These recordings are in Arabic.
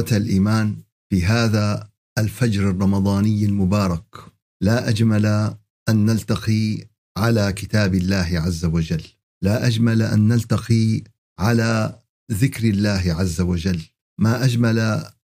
إخوة الإيمان في هذا الفجر الرمضاني المبارك. لا أجمل أن نلتقي على كتاب الله عز وجل. لا أجمل أن نلتقي على ذكر الله عز وجل. ما أجمل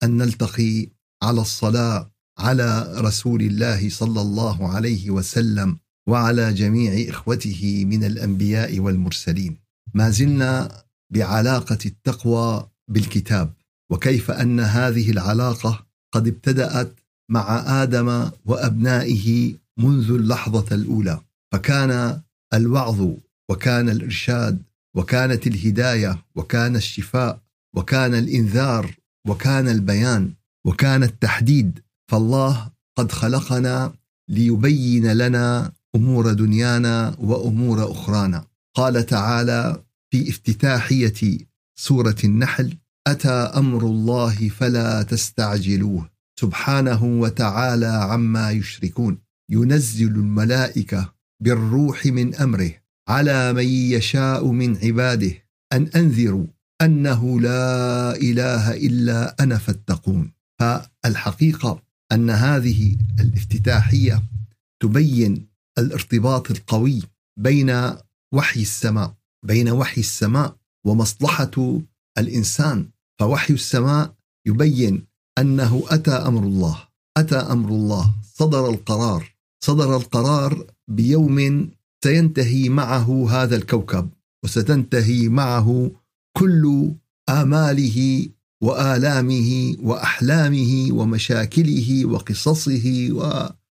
أن نلتقي على الصلاة على رسول الله صلى الله عليه وسلم وعلى جميع إخوته من الأنبياء والمرسلين. ما زلنا بعلاقة التقوى بالكتاب. وكيف أن هذه العلاقة قد ابتدأت مع آدم وأبنائه منذ اللحظة الأولى. فكان الوعظ وكان الإرشاد وكانت الهداية وكان الشفاء وكان الإنذار وكان البيان وكان التحديد. فالله قد خلقنا ليبين لنا أمور دنيانا وأمور أخرانا. قال تعالى في افتتاحية سورة النحل أتى أمر الله فلا تستعجلوه. سبحانه وتعالى عما يشركون. ينزل الملائكة بالروح من أمره على من يشاء من عباده أن أنذروا أنه لا إله إلا أنا فاتقون. فالحقيقة أن هذه الافتتاحية تبين الارتباط القوي بين وحي السماء بين وحي السماء ومصلحة الإنسان. فوحي السماء يبين أنه أتى أمر الله أتى أمر الله صدر القرار صدر القرار بيوم سينتهي معه هذا الكوكب وستنتهي معه كل آماله وآلامه وأحلامه ومشاكله وقصصه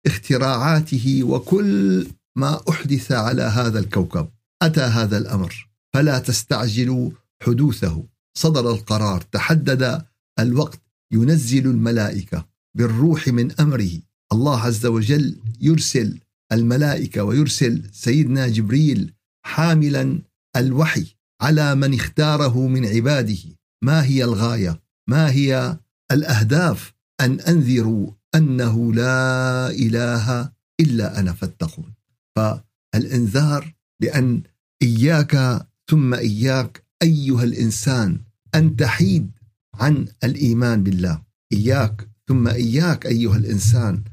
واختراعاته وكل ما أحدث على هذا الكوكب. أتى هذا الأمر فلا تستعجلوا حدوثه. صدر القرار تحدد الوقت ينزل الملائكة بالروح من أمره. الله عز وجل يرسل الملائكة ويرسل سيدنا جبريل حاملا الوحي على من اختاره من عباده. ما هي الغاية؟ ما هي الأهداف؟ أن أنذروا أنه لا إله إلا أنا فاتقون. فالإنذار بان إياك ثم إياك أيها الإنسان أن تحيد عن الإيمان بالله. إياك ثم إياك أيها الإنسان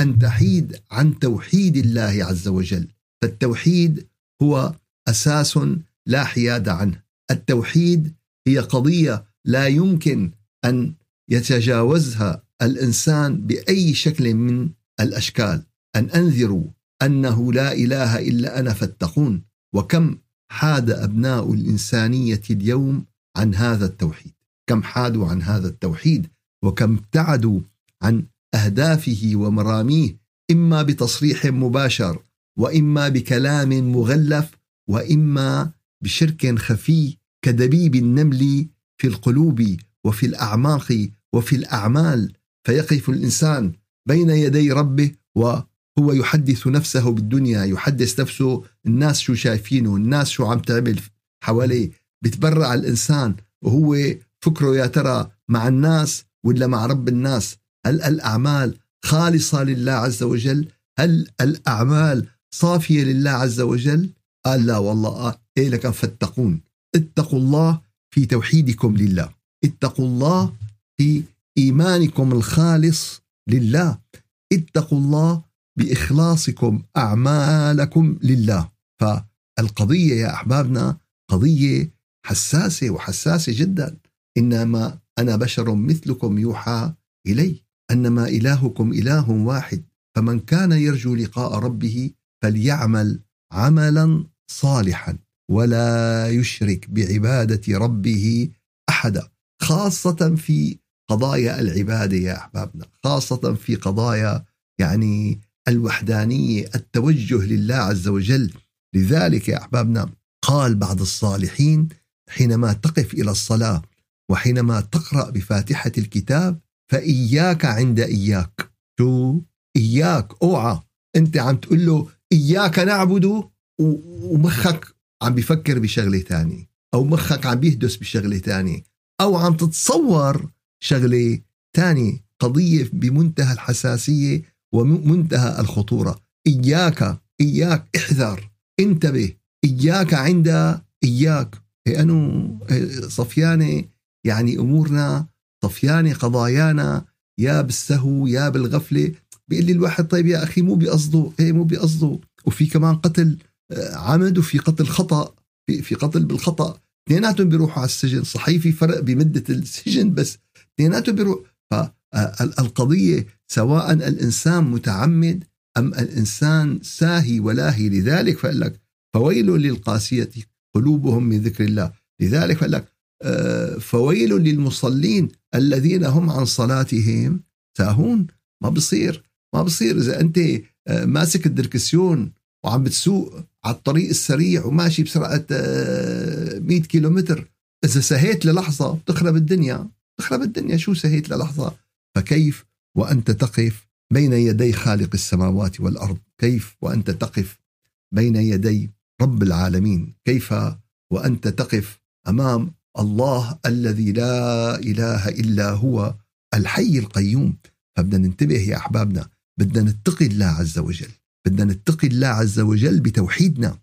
أن تحيد عن توحيد الله عز وجل. فالتوحيد هو أساس لا حياد عنه. التوحيد هي قضية لا يمكن أن يتجاوزها الإنسان بأي شكل من الأشكال. أن أنذروا أنه لا إله إلا أنا فاتقون. وكم حاد أبناء الإنسانية اليوم عن هذا التوحيد كم حادوا عن هذا التوحيد وكم ابتعدوا عن أهدافه ومراميه إما بتصريح مباشر وإما بكلام مغلف وإما بشرك خفي كدبيب النمل في القلوب وفي الأعماق وفي الأعمال. فيقف الإنسان بين يدي ربه وهو يحدث نفسه بالدنيا يحدث نفسه الناس شو شايفينه الناس شو عم تعمل حواليه. بتبرع الإنسان وهو فكره يا ترى مع الناس ولا مع رب الناس؟ هل الأعمال خالصة لله عز وجل؟ هل الأعمال صافية لله عز وجل؟ قال لا والله إيه لك فاتقون. اتقوا الله في توحيدكم لله. اتقوا الله في إيمانكم الخالص لله. اتقوا الله بإخلاصكم أعمالكم لله. فالقضية يا أحبابنا قضية حساسة وحساسة جدا. إنما أنا بشر مثلكم يوحى إلي. أنما إلهكم إله واحد. فمن كان يرجو لقاء ربه فليعمل عملا صالحا. ولا يشرك بعبادة ربه احدا خاصة في قضايا العبادة يا أحبابنا. خاصة في قضايا يعني الوحدانية التوجه لله عز وجل. لذلك يا أحبابنا قال بعض الصالحين حينما تقف إلى الصلاة وحينما تقرأ بفاتحة الكتاب فإياك عند إياك. شو؟ إياك. أوعى. أنت عم تقول له إياك نعبد ومخك عم بيفكر بشغلة ثانية أو مخك عم بيهدس بشغلة ثانية أو عم تتصور شغلة ثانية قضية بمنتهى الحساسية ومنتهى الخطورة. إياك إياك احذر انتبه. إياك عند إياك. لأنه صفيانة يعني أمورنا طفيانة قضايانا يا بالسهو يا بالغفلة. بيقول لي الواحد طيب يا أخي مو بقصده إيه مو بقصده. وفي كمان قتل آه، عمد وفي قتل خطأ في, في قتل بالخطأ. اثنيناتهم بيروحوا على السجن. صحيح في فرق بمدة السجن بس اثنيناتهم بيروحوا فالقضية سواء الإنسان متعمد أم الإنسان ساهي ولاهي لذلك فقال لك فويل للقاسية قلوبهم من ذكر الله. لذلك قال لك آه، فويل للمصلين الذين هم عن صلاتهم ساهون ما بصير ما بصير. إذا أنت آه، ماسك الدركسيون وعم بتسوق على الطريق السريع وماشي بسرعة 100 آه، كيلومتر إذا سهيت للحظة بتخرب الدنيا. تخرب الدنيا. شو سهيت للحظة؟ فكيف وأنت تقف بين يدي خالق السماوات والأرض؟ كيف وأنت تقف بين يدي رب العالمين. كيف وأنت تقف أمام الله الذي لا إله إلا هو الحي القيوم. فبدنا ننتبه يا أحبابنا بدنا نتقي الله عز وجل. بدنا نتقي الله عز وجل بتوحيدنا.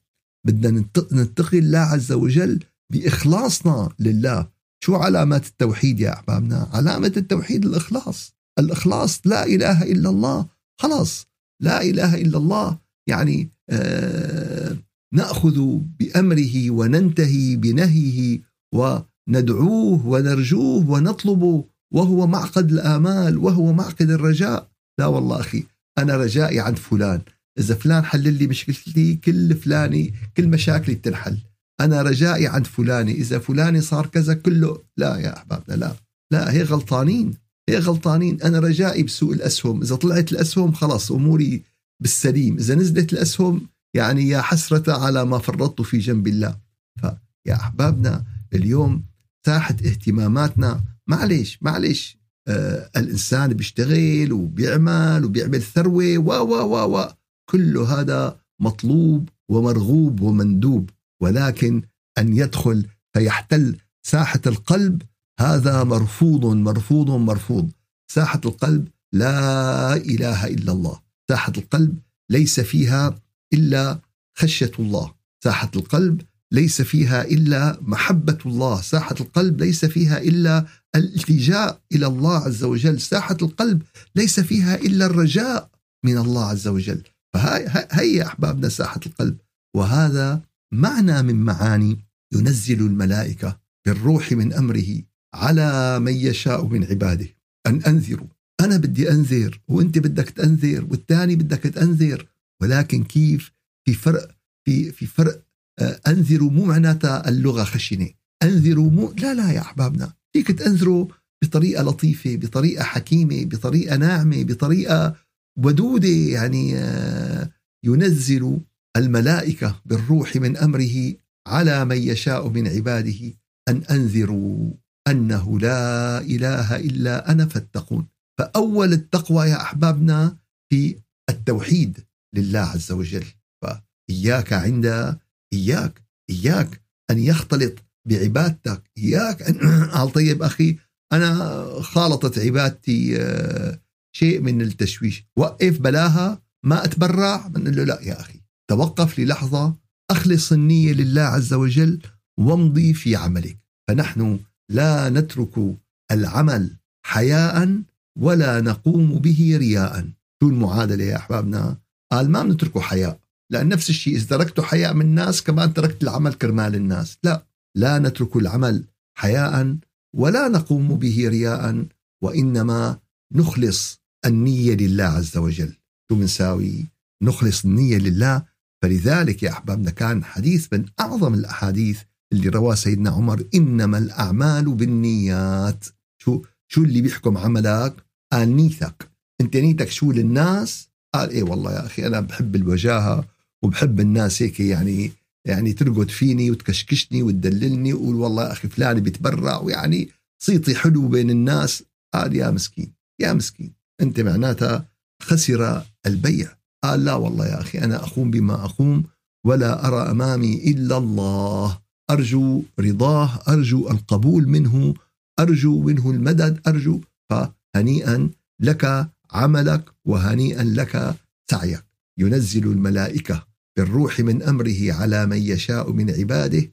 بدنا نتقي الله عز وجل بإخلاصنا لله. شو علامات التوحيد يا أحبابنا؟ علامة التوحيد الإخلاص. الإخلاص لا إله إلا الله. خلاص. لا إله إلا الله. يعني آه نأخذ بأمره وننتهي بنهيه وندعوه ونرجوه ونطلبه وهو معقد الآمال وهو معقد الرجاء. لا والله أخي أنا رجائي عند فلان. إذا فلان حلل لي مشكلتي كل فلاني كل مشاكلي بتنحل. أنا رجائي عند فلاني إذا فلاني صار كذا كله لا يا أحبابنا لا. لا هي غلطانين هي غلطانين. أنا رجائي بسوق الأسهم. إذا طلعت الأسهم خلاص أموري بالسليم. إذا نزلت الأسهم يعني يا حسرة على ما فرطت في جنب الله. فيا أحبابنا اليوم ساحة اهتماماتنا معلش معلش آه الإنسان بيشتغل وبيعمل وبيعمل ثروة و و و و كل هذا مطلوب ومرغوب ومندوب. ولكن أن يدخل فيحتل ساحة القلب هذا مرفوض مرفوض مرفوض. ساحة القلب لا إله إلا الله. ساحة القلب ليس فيها إلا خشية الله ساحة القلب ليس فيها إلا محبة الله ساحة القلب ليس فيها إلا الالتجاء إلى الله عز وجل ساحة القلب ليس فيها إلا الرجاء من الله عز وجل. فهي هي أحبابنا ساحة القلب. وهذا معنى من معاني ينزل الملائكة بالروح من أمره على من يشاء من عباده. أن أنذروا. أنا بدي أنذر وأنت بدك تأنذر والثاني بدك تأنذر. ولكن كيف في فرق في في فرق آه، أنذروا مو معناتها اللغة خشنة. أنذروا مو لا لا يا أحبابنا. فيك تأنذروا بطريقة لطيفة بطريقة حكيمة بطريقة ناعمة بطريقة ودودة. يعني آه، ينزل الملائكة بالروح من أمره على من يشاء من عباده أن أنذروا أنه لا إله إلا أنا فاتقون. فأول التقوى يا أحبابنا في التوحيد. لله عز وجل. فإياك عند إياك إياك أن يختلط بعبادتك. إياك أن طيب أخي أنا خالطت عبادتي آه، شيء من التشويش. وقف بلاها ما أتبرع؟ بنقول له لا يا أخي توقف للحظة أخلص النية لله عز وجل وامضي في عملك. فنحن لا نترك العمل حياء ولا نقوم به رياء. شو المعادلة يا أحبابنا؟ قال ما بنتركه حياء. لأن نفس الشيء إذا تركته حياء من الناس كمان تركت العمل كرمال الناس. لا لا نترك العمل حياء ولا نقوم به رياء وإنما نخلص النية لله عز وجل. شو بنساوي؟ نخلص النية لله. فلذلك يا أحبابنا كان حديث من أعظم الأحاديث اللي رواه سيدنا عمر. إنما الأعمال بالنيات. شو شو اللي بيحكم عملك؟ قال نيتك. أنت نيتك شو للناس؟ قال إيه والله يا أخي أنا بحب الوجاهة وبحب الناس هيك يعني يعني ترقد فيني وتكشكشني وتدللني وقول والله يا أخي فلان بيتبرع ويعني صيتي حلو بين الناس. قال يا مسكين يا مسكين أنت معناتها خسر البيع. قال لا والله يا أخي أنا أقوم بما أقوم ولا أرى أمامي إلا الله. أرجو رضاه أرجو القبول منه أرجو منه المدد أرجو. فهنيئا لك عملك وهنيئا لك سعيك. ينزل الملائكة بالروح من أمره على من يشاء من عباده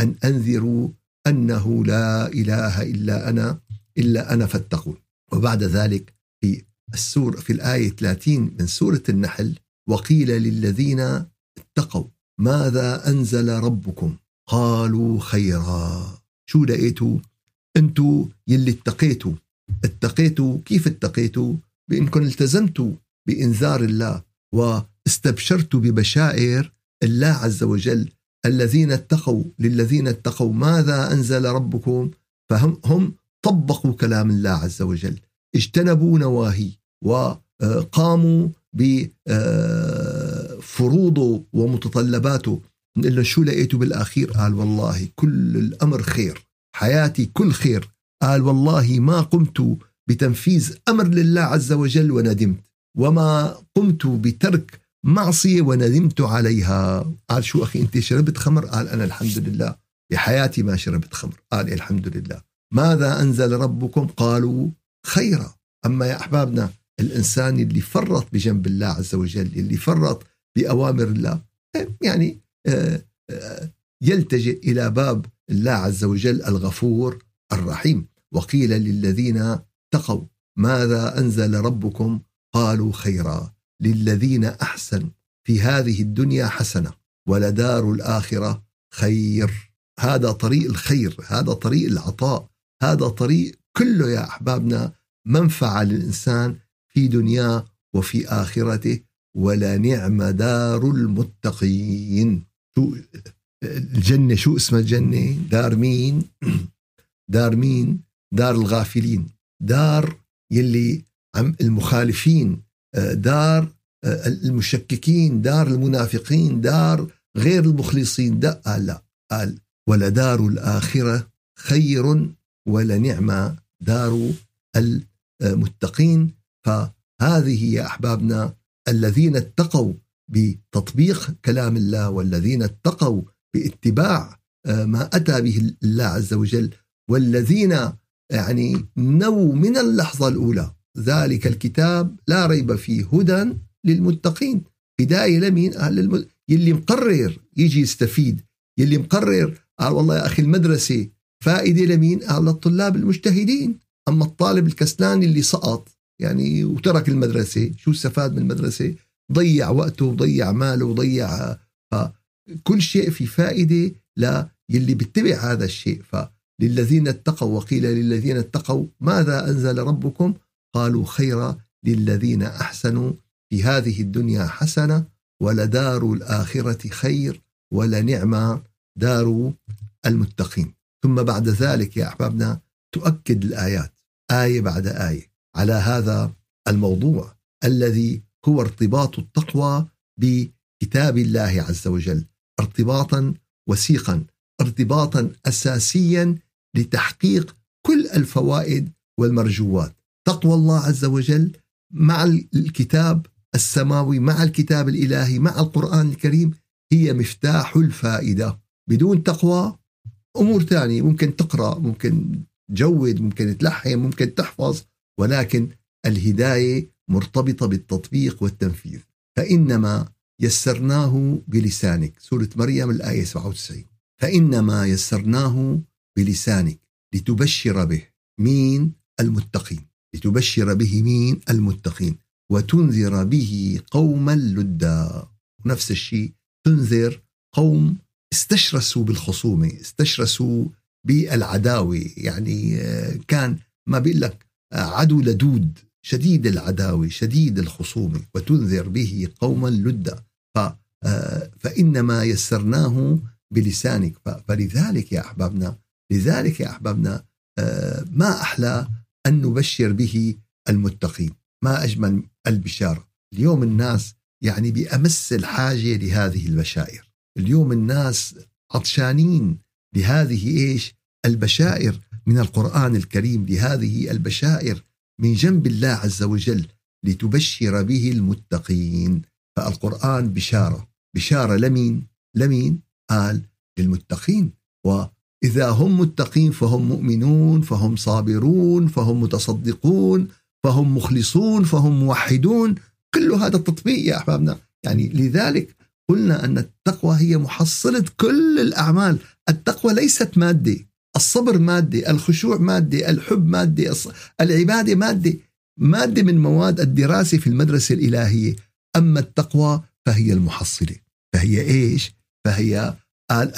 أن أنذروا أنه لا إله إلا أنا إلا أنا فاتقون. وبعد ذلك في السورة في الآية 30 من سورة النحل وقيل للذين اتقوا ماذا أنزل ربكم؟ قالوا خيرا. شو لقيتوا؟ أنتوا يلي اتقيتوا. اتقيتوا؟ كيف اتقيتوا؟ بانكم التزمتوا بإنذار الله واستبشرتوا ببشائر الله عز وجل الذين اتقوا للذين اتقوا ماذا أنزل ربكم فهم هم طبقوا كلام الله عز وجل. اجتنبوا نواهي وقاموا بفروضه ومتطلباته نقول له شو لقيته بالأخير؟ قال والله كل الأمر خير حياتي كل خير. قال والله ما قمت بتنفيذ أمر لله عز وجل وندمت. وما قمت بترك معصية وندمت عليها. قال شو أخي أنت شربت خمر؟ قال أنا الحمد لله. بحياتي ما شربت خمر. قال الحمد لله. ماذا أنزل ربكم؟ قالوا خيرا. أما يا أحبابنا الإنسان اللي فرط بجنب الله عز وجل اللي فرط بأوامر الله يعني آه، آه، يلتجئ إلى باب الله عز وجل الغفور الرحيم. وقيل للذين تقوا ماذا أنزل ربكم؟ قالوا خيرا للذين احسنوا في هذه الدنيا حسنة ولدار الآخرة خير. هذا طريق الخير هذا طريق العطاء هذا طريق كله يا أحبابنا منفعة للإنسان في دنياه وفي آخرته ولا نعم دار المتقين. شو الجنة؟ شو اسمها الجنة؟ دار مين؟ دار مين؟ دار الغافلين. دار يلي عم المخالفين دار المشككين دار المنافقين دار غير المخلصين. ده قال لا قال ولدار الآخرة خير ولنعم دار المتقين. فهذه يا أحبابنا الذين اتقوا بتطبيق كلام الله والذين اتقوا باتباع آه، ما أتى به الله عز وجل. والذين يعني نووا من اللحظة الأولى ذلك الكتاب لا ريب فيه هدى للمتقين هداية لمين؟ أهل الم... يلي مقرر يجي يستفيد يلي مقرر قال والله يا أخي المدرسة فائدة لمين؟ قال للطلاب المجتهدين أما الطالب الكسلان اللي سقط يعني وترك المدرسة شو استفاد من المدرسة؟ ضيع وقته وضيع ماله وضيع كل شيء في فائدة للي بيتبع هذا الشيء فللذين اتقوا وقيل للذين اتقوا ماذا أنزل ربكم؟ قالوا خيرا للذين أحسنوا في هذه الدنيا حسنة ولدار الآخرة خير ولنعم دار المتقين. ثم بعد ذلك يا أحبابنا تؤكد الآيات آية بعد آية على هذا الموضوع الذي هو ارتباط التقوى بكتاب الله عز وجل ارتباطا وثيقا ارتباطا اساسيا لتحقيق كل الفوائد والمرجوات. تقوى الله عز وجل مع الكتاب السماوي مع الكتاب الإلهي مع القرآن الكريم هي مفتاح الفائدة. بدون تقوى أمور ثانية ممكن تقرأ ممكن تجود ممكن تلحن ممكن تحفظ ولكن الهداية مرتبطة بالتطبيق والتنفيذ. فإنما يسرناه بلسانك. سورة مريم الآية 97 فإنما يسرناه بلسانك لتبشر به مين المتقين؟ لتبشر به مين المتقين؟ وتنذر به قوما لدا. نفس الشيء تنذر قوم استشرسوا بالخصومة استشرسوا بالعداوة. يعني آه، كان ما بيقول لك آه، عدو لدود شديد العداوة شديد الخصومة. وتنذر به قوما لدا. آه، فإنما يسرناه بلسانك. فلذلك يا أحبابنا لذلك يا أحبابنا آه، ما أحلى أن نبشر به المتقين ما أجمل البشارة. اليوم الناس يعني بأمس الحاجة لهذه البشائر. اليوم الناس عطشانين لهذه إيش؟ البشائر من القرآن الكريم لهذه البشائر من جنب الله عز وجل لتبشر به المتقين. فالقرآن بشارة. بشارة لمين؟ لمين؟ قال للمتقين. وإذا هم متقين فهم مؤمنون فهم صابرون فهم متصدقون فهم مخلصون فهم موحدون. كل هذا التطبيق يا أحبابنا. يعني لذلك قلنا أن التقوى هي محصلة كل الأعمال. التقوى ليست مادة الصبر مادة الخشوع مادة الحب مادة العبادة مادة. مادة من مواد الدراسة في المدرسة الإلهية. أما التقوى فهي المحصلة. فهي إيش؟ فهي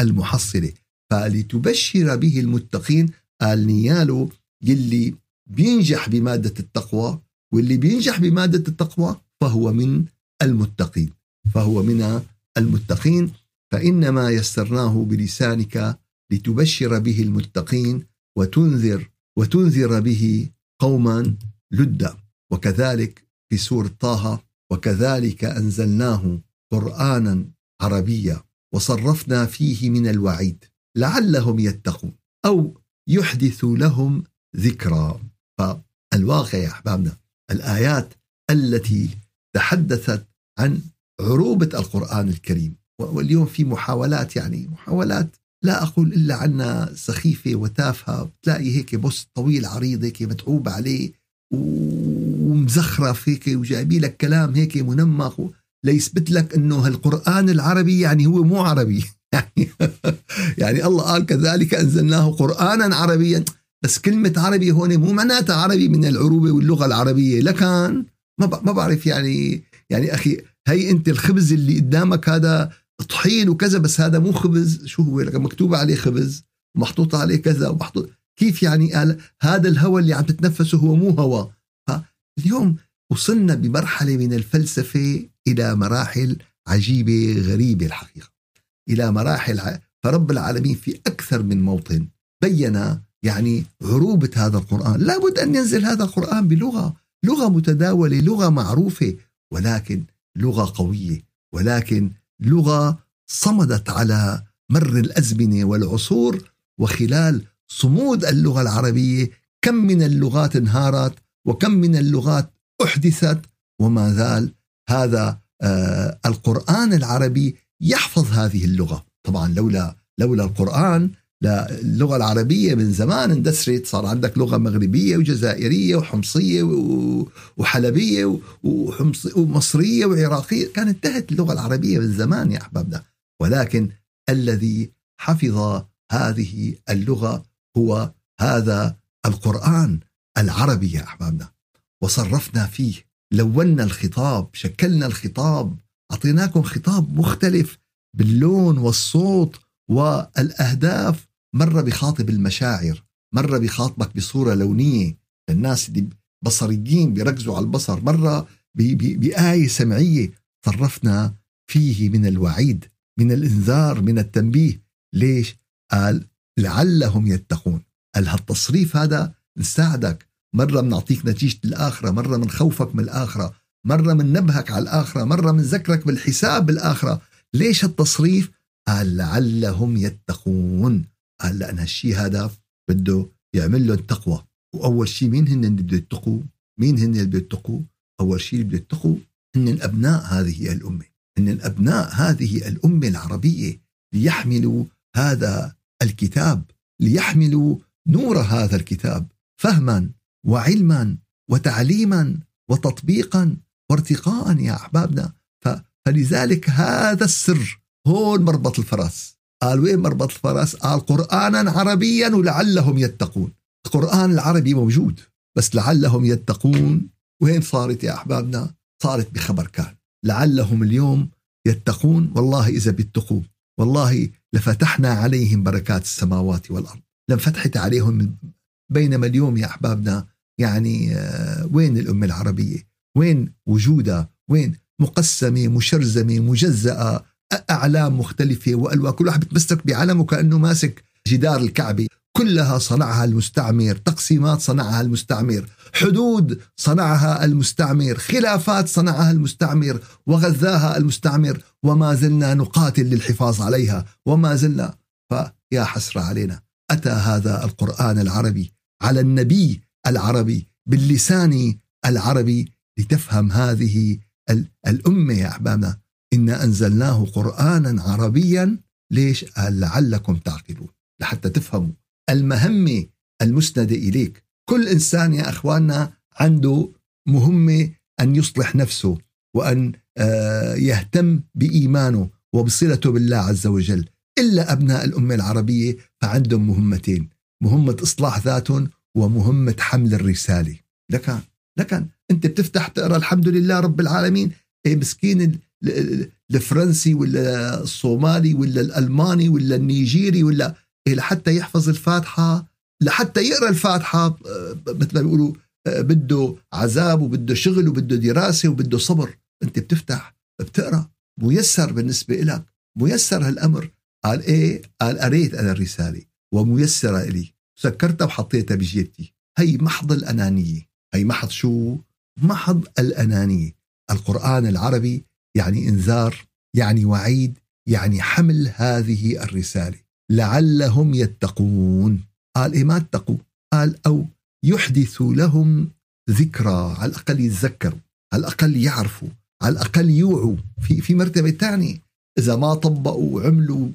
المحصلة. فلتبشر به المتقين قال نياله يلي بينجح بمادة التقوى واللي بينجح بمادة التقوى فهو من المتقين فهو من المتقين. فإنما يسرناه بلسانك لتبشر به المتقين وتنذر وتنذر به قوما لدا. وكذلك في سورة طه وكذلك أنزلناه قرآنا عربيا وصرفنا فيه من الوعيد. لعلهم يتقون أو يحدث لهم ذكرى. فالواقع يا أحبابنا الآيات التي تحدثت عن عروبة القرآن الكريم واليوم في محاولات يعني محاولات لا أقول إلا عنا سخيفة وتافهة تلاقي هيك بوست طويل عريض هيك متعوب عليه ومزخرف هيك وجايبين لك كلام هيك منمق ليثبت لك إنه القران العربي يعني هو مو عربي. يعني. يعني الله قال كذلك أنزلناه قرآنا عربيا. بس كلمة عربي هون مو معناتها عربي من العروبه واللغة العربية. لكن ما ما بعرف يعني يعني أخي هي أنت الخبز اللي قدامك هذا طحين وكذا بس هذا مو خبز. شو هو؟ مكتوب عليه خبز ومحطوط عليه كذا ومحطوط كيف يعني قال هذا الهواء اللي عم تتنفسه هو مو هواء اليوم وصلنا بمرحلة من الفلسفة إلى مراحل عجيبة غريبة الحقيقة. إلى مراحل فرب العالمين في أكثر من موطن بين يعني عروبه هذا القرآن. لابد أن ينزل هذا القرآن بلغة لغة متداولة لغة معروفة ولكن لغة قوية ولكن لغة صمدت على مر الأزمنة والعصور وخلال صمود اللغة العربية كم من اللغات انهارت وكم من اللغات أحدثت وما زال هذا آه القرآن العربي يحفظ هذه اللغة. طبعا لولا لولا القرآن اللغة العربية من زمان اندثرت صار عندك لغة مغربية وجزائرية وحمصية وحلبية ومصرية وعراقية. كانت انتهت اللغة العربية من زمان يا أحبابنا ولكن الذي حفظ هذه اللغة هو هذا القرآن العربي يا أحبابنا وصرفنا فيه لونا الخطاب شكلنا الخطاب أعطيناكم خطاب مختلف باللون والصوت والأهداف. مرة بخاطب المشاعر مرة بخاطبك بصورة لونية. الناس اللي بصريين بيركزوا على البصر. مرة بآية سمعية صرفنا فيه من الوعيد من الإنذار من التنبيه. ليش؟ قال لعلهم يتقون. قال هالتصريف هذا نساعدك. مرة بنعطيك نتيجة الآخرة مرة من خوفك من الآخرة. مرة من نبهك على الآخرة مرة من ذكرك بالحساب بالآخرة. ليش هالتصريف قال لعلهم يتقون. قال لأن هالشيء هذا بده يعمل لهم تقوى. وأول شيء مين هن اللي بده يتقوا؟ مين هن اللي بده يتقوا؟ أول شيء اللي بده يتقوا هن أبناء هذه الأمة. هن أبناء هذه الأمة العربية ليحملوا هذا الكتاب ليحملوا نور هذا الكتاب فهما وعلما وتعليما وتطبيقا. وارتقاء يا أحبابنا. فلذلك هذا السر هون مربط الفرس. قال وين مربط الفرس؟ قال قرانا عربيا ولعلهم يتقون. القرآن العربي موجود بس لعلهم يتقون. وين صارت يا أحبابنا؟ صارت بخبر كان. لعلهم اليوم يتقون. والله إذا بيتقوا والله لفتحنا عليهم بركات السماوات والأرض. لانفتحت عليهم بينما اليوم يا أحبابنا يعني آه، وين الأمة العربية؟ وين وجودها؟ وين مقسمة مشرزمه مجزأة أعلام مختلفة وألوان كل واحد بتمسك بعلمه كأنه ماسك جدار الكعبة. كلها صنعها المستعمر تقسيمات صنعها المستعمر حدود صنعها المستعمر خلافات صنعها المستعمر وغذاها المستعمر وما زلنا نقاتل للحفاظ عليها وما زلنا. فيا حسرة علينا. أتى هذا القرآن العربي على النبي العربي باللسان العربي لتفهم هذه الأمة يا أحبابنا. إنا أنزلناه قرآنا عربيا. ليش؟ قال لعلكم تعقلون. لحتى تفهموا. المهمة المسندة إليك. كل إنسان يا أخواننا عنده مهمة أن يصلح نفسه وأن آه، يهتم بإيمانه وبصلته بالله عز وجل. إلا أبناء الأمة العربية فعندهم مهمتين. مهمة إصلاح ذاتهم ومهمة حمل الرسالة. لكن لكن أنت بتفتح تقرأ الحمد لله رب العالمين إيه مسكين الفرنسي ولا الصومالي ولا الألماني ولا النيجيري ولا إيه لحتى يحفظ الفاتحة لحتى يقرأ الفاتحة آه، مثل ما بيقولوا آه، بده عذاب وبده شغل وبده دراسة وبده صبر. أنت بتفتح بتقرأ ميسر بالنسبة لك ميسر هالأمر. قال إيه؟ قال قريت أنا الرسالة وميسرة إلي. سكرتها وحطيتها بجيبتي. هي محض الأنانية. هي محض شو؟ محض الأنانية. القرآن العربي يعني إنذار يعني وعيد يعني حمل هذه الرسالة. لعلهم يتقون. قال إيه ما اتقوا. قال أو يحدث لهم ذكرى. على الأقل يتذكروا على الأقل يعرفوا على الأقل يوعوا. في في مرتبة ثانية إذا ما طبقوا وعملوا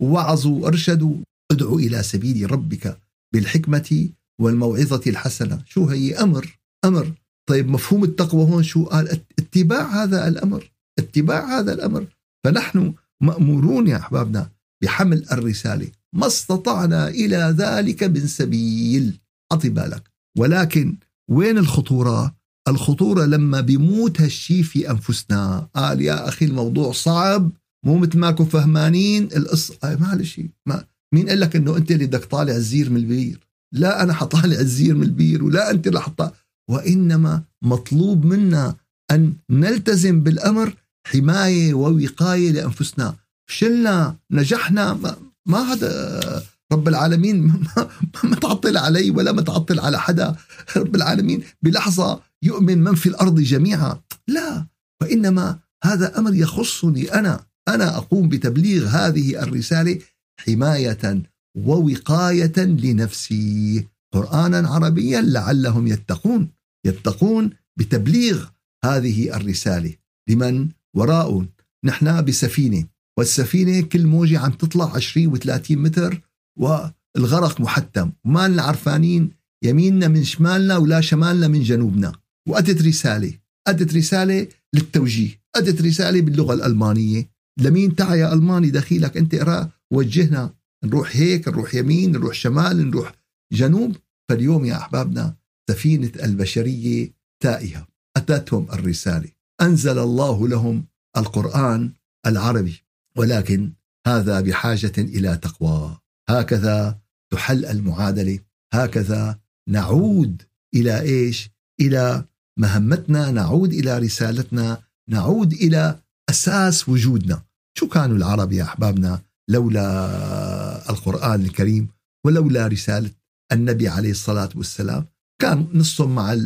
ووعظوا وأرشدوا ادعوا إلى سبيل ربك بالحكمة والموعظة الحسنة. شو هي؟ أمر أمر. طيب مفهوم التقوى هون شو؟ قال اتباع هذا الأمر اتباع هذا الأمر. فنحن مأمورون يا أحبابنا بحمل الرسالة. ما استطعنا إلى ذلك من سبيل. أعطي بالك ولكن وين الخطورة؟ الخطورة لما بيموت هالشي في أنفسنا. قال يا أخي الموضوع صعب مو مثل ماكم فهمانين. القصة معلش ما مين قال لك إنه أنت اللي بدك طالع الزير من البير؟ لا أنا حطالع الزير من البير ولا أنت اللي حطها وإنما مطلوب منا أن نلتزم بالأمر حماية ووقاية لأنفسنا. فشلنا نجحنا ما, ما هذا رب العالمين ما متعطل علي ولا متعطل على حدا. رب العالمين بلحظة يؤمن من في الأرض جميعا. لا وإنما هذا أمر يخصني أنا. أنا أقوم بتبليغ هذه الرسالة حماية ووقاية لنفسي. قرآنا عربيا لعلهم يتقون يتقون بتبليغ هذه الرسالة. لمن؟ وراء. نحن بسفينة والسفينة كل موجة عم تطلع 20 و30 متر والغرق محتم. وما عرفانين يميننا من شمالنا ولا شمالنا من جنوبنا. وأدت رسالة أدت رسالة للتوجيه أدت رسالة باللغة الألمانية. لمين تعا يا ألماني دخيلك؟ أنت اقرأ وجهنا. نروح هيك نروح يمين نروح شمال نروح جنوب فاليوم يا أحبابنا سفينة البشرية تائهة. أتتهم الرسالة. أنزل الله لهم القرآن العربي. ولكن هذا بحاجة إلى تقوى. هكذا تحل المعادلة. هكذا نعود إلى إيش؟ إلى مهمتنا. نعود إلى رسالتنا. نعود إلى أساس وجودنا. شو كانوا العرب يا أحبابنا لولا القرآن الكريم ولولا رسالة النبي عليه الصلاة والسلام كان نصهم مع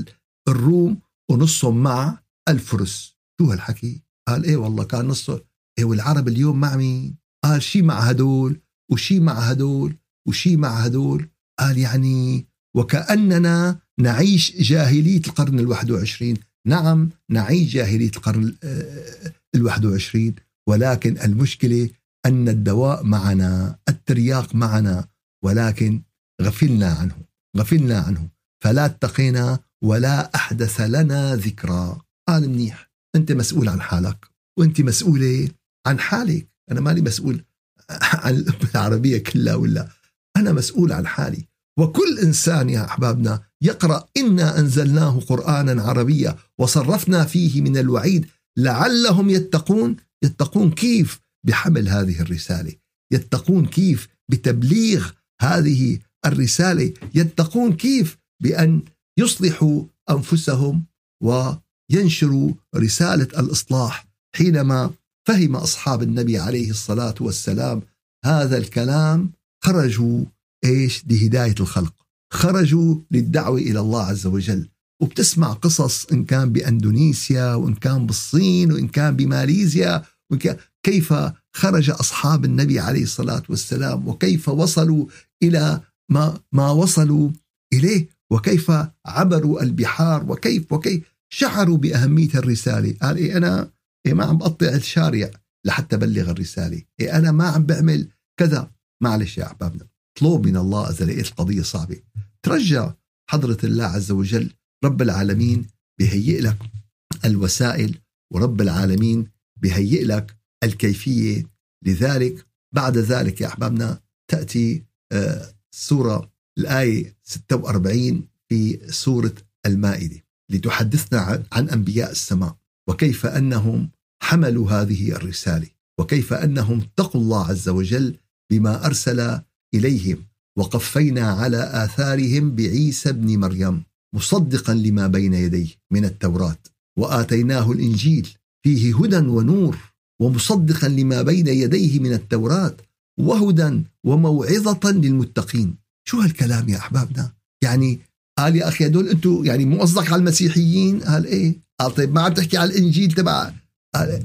الروم ونصهم مع الفرس. شو هالحكي؟ قال إيه والله كان نصه. إيه والعرب اليوم مع مين؟ قال شي مع هدول وشي مع هدول وشي مع هدول. قال يعني وكأننا نعيش جاهلية القرن الواحد وعشرين. نعم نعيش جاهلية القرن آه، الواحد وعشرين. ولكن المشكلة أن الدواء معنا الترياق معنا. ولكن غفلنا عنه غفلنا عنه. فلا اتقينا ولا أحدث لنا ذكرى قال منيح أنت مسؤول عن حالك وأنت مسؤولة عن حالك. أنا مالي مسؤول عن الأمة العربية كلها ولا. أنا مسؤول عن حالي. وكل إنسان يا أحبابنا يقرأ إنا أنزلناه قرآنا عربيا وصرفنا فيه من الوعيد لعلهم يتقون. يتقون كيف؟ بحمل هذه الرسالة. يتقون كيف؟ بتبليغ هذه الرسالة يتقون كيف بأن يصلحوا أنفسهم وينشروا رسالة الإصلاح حينما فهم أصحاب النبي عليه الصلاة والسلام هذا الكلام خرجوا إيش؟ لهداية الخلق. خرجوا للدعوة إلى الله عز وجل. وبتسمع قصص إن كان بأندونيسيا وإن كان بالصين وإن كان بماليزيا وإن كان كيف خرج أصحاب النبي عليه الصلاة والسلام وكيف وصلوا إلى ما, ما وصلوا إليه وكيف عبروا البحار وكيف وكيف شعروا بأهمية الرسالة. قال إيه أنا إيه ما عم بقطع الشارع لحتى بلغ الرسالة. إيه أنا ما عم بعمل كذا. معلش يا أحبابنا اطلب من الله إذا لقيت القضية صعبة. ترجع حضرة الله عز وجل رب العالمين بهيئ لك الوسائل ورب العالمين بهيئ لك الكيفية. لذلك بعد ذلك يا أحبابنا تأتي آه، سورة الآية 46 في سورة المائدة لتحدثنا عن أنبياء السماء وكيف أنهم حملوا هذه الرسالة وكيف أنهم اتقوا الله عز وجل بما أرسل إليهم وقفينا على آثارهم بعيسى ابن مريم مصدقا لما بين يديه من التوراة وآتيناه الإنجيل فيه هدى ونور ومصدقا لما بين يديه من التوراة وهدى وموعظة للمتقين. شو هالكلام يا أحبابنا؟ يعني قال يا أخي هدول أنتم يعني مو قصدك على المسيحيين. قال إيه؟ قال طيب ما عم تحكي على الإنجيل تبع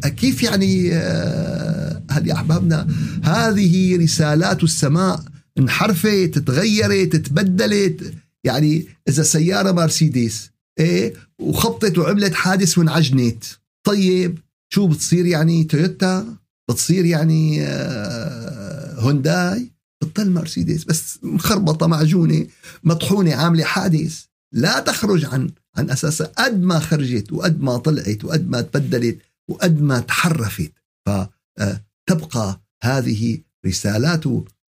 كيف يعني آه، هل يا أحبابنا؟ هذه رسالات السماء. انحرفت تغيرت تبدلت يعني إذا سيارة مرسيدس إيه؟ وخبطت وعملت حادث وانعجنت طيب شو بتصير يعني تويوتا؟ بتصير يعني آه، هونداي بتضل مرسيدس بس مخربطة معجونة مطحونة عاملة حادث. لا تخرج عن عن أساسها قد ما خرجت وقد ما طلعت وقد ما تبدلت وقد ما تحرفت. فتبقى آه، هذه رسالات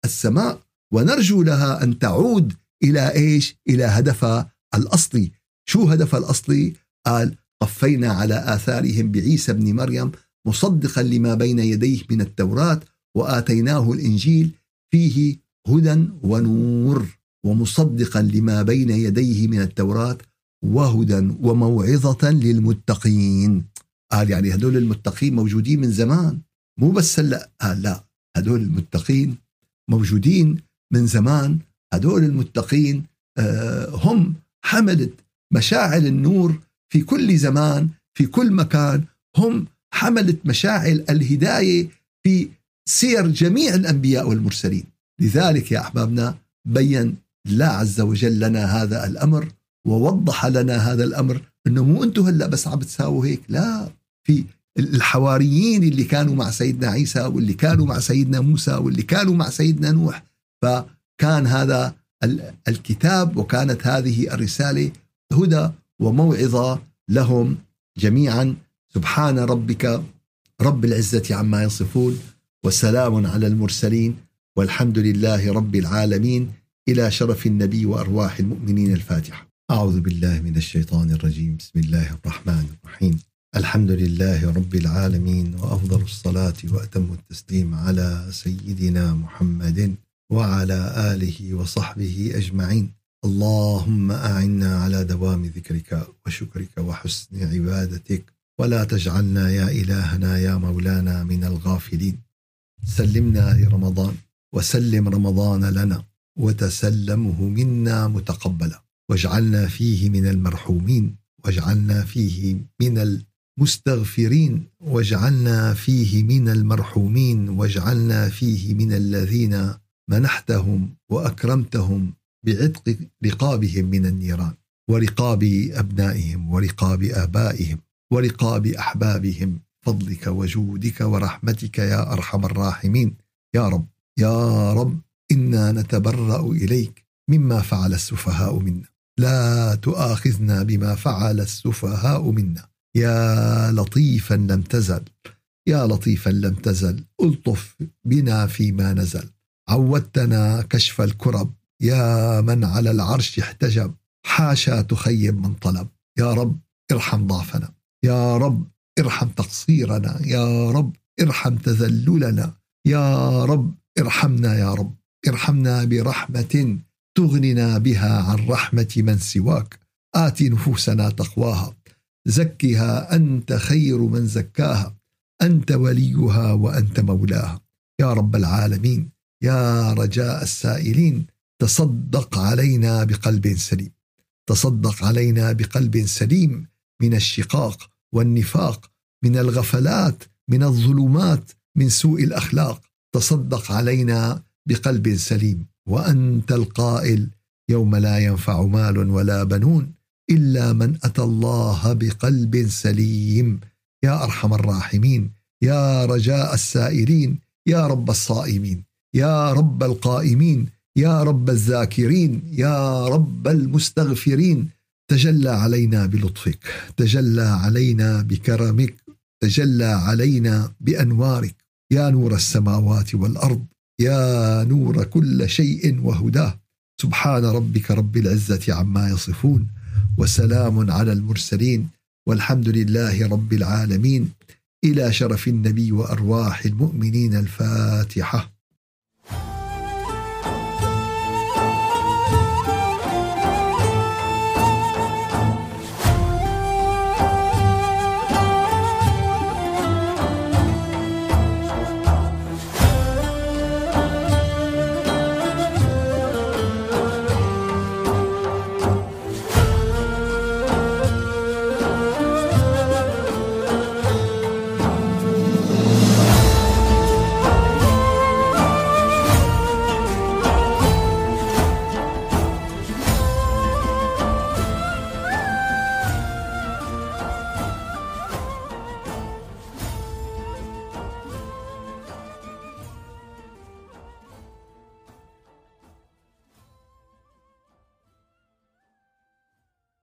السماء ونرجو لها أن تعود إلى إيش؟ إلى هدفها الأصلي. شو هدفها الأصلي؟ قال قفينا على آثارهم بعيسى ابن مريم مصدقا لما بين يديه من التوراة وآتيناه الإنجيل فيه هدى ونور ومصدقا لما بين يديه من التوراة وهدى وموعظة للمتقين. قال يعني هدول المتقين موجودين من زمان. مو بس هلا قال لا هدول المتقين موجودين من زمان. هدول المتقين آه، هم حملة مشاعل النور في كل زمان في كل مكان. هم حملة مشاعل الهداية في سير جميع الأنبياء والمرسلين. لذلك يا أحبابنا بين الله عز وجل لنا هذا الأمر ووضح لنا هذا الأمر أنه مو أنتم هلأ بس عم تساووا هيك لا. في الحواريين اللي كانوا مع سيدنا عيسى واللي كانوا مع سيدنا موسى واللي كانوا مع سيدنا نوح فكان هذا الكتاب وكانت هذه الرسالة هدى وموعظة لهم جميعا. سبحان ربك رب العزة عما يصفون. وسلام على المرسلين والحمد لله رب العالمين. إلى شرف النبي وأرواح المؤمنين الفاتحة. أعوذ بالله من الشيطان الرجيم. بسم الله الرحمن الرحيم. الحمد لله رب العالمين وأفضل الصلاة وأتم التسليم على سيدنا محمد وعلى آله وصحبه أجمعين. اللهم أعنا على دوام ذكرك وشكرك وحسن عبادتك. ولا تجعلنا يا إلهنا يا مولانا من الغافلين. سلمنا لرمضان وسلم رمضان لنا وتسلمه منا متقبلا. واجعلنا فيه من المرحومين واجعلنا فيه من المستغفرين واجعلنا فيه من المرحومين واجعلنا فيه من الذين منحتهم وأكرمتهم بعتق رقابهم من النيران ورقاب أبنائهم ورقاب آبائهم ورقاب أحبابهم. فضلك وجودك ورحمتك يا أرحم الراحمين. يا رب يا رب إنا نتبرأ إليك مما فعل السفهاء منا. لا تؤاخذنا بما فعل السفهاء منا. يا لطيفا لم تزل. يا لطيفا لم تزل. ألطف بنا فيما نزل. عودتنا كشف الكرب. يا من على العرش احتجب. حاشا تخيب من طلب. يا رب ارحم ضعفنا. يا رب ارحم تقصيرنا يا رب ارحم تذللنا يا رب ارحمنا يا رب. ارحمنا برحمة تغننا بها عن رحمة من سواك. آت نفوسنا تقواها. زكها أنت خير من زكاها. أنت وليها وأنت مولاها. يا رب العالمين يا رجاء السائلين تصدق علينا بقلب سليم. تصدق علينا بقلب سليم من الشقاق والنفاق من الغفلات من الظلمات من سوء الأخلاق. تصدق علينا بقلب سليم. وأنت القائل يوم لا ينفع مال ولا بنون إلا من أتى الله بقلب سليم. يا أرحم الراحمين يا رجاء السائلين يا رب الصائمين يا رب القائمين يا رب الذاكرين يا رب المستغفرين. تجلى علينا بلطفك تجلى علينا بكرمك تجلى علينا بأنوارك. يا نور السماوات والأرض يا نور كل شيء وهداه. سبحان ربك رب العزة عما يصفون وسلام على المرسلين والحمد لله رب العالمين. إلى شرف النبي وأرواح المؤمنين الفاتحة.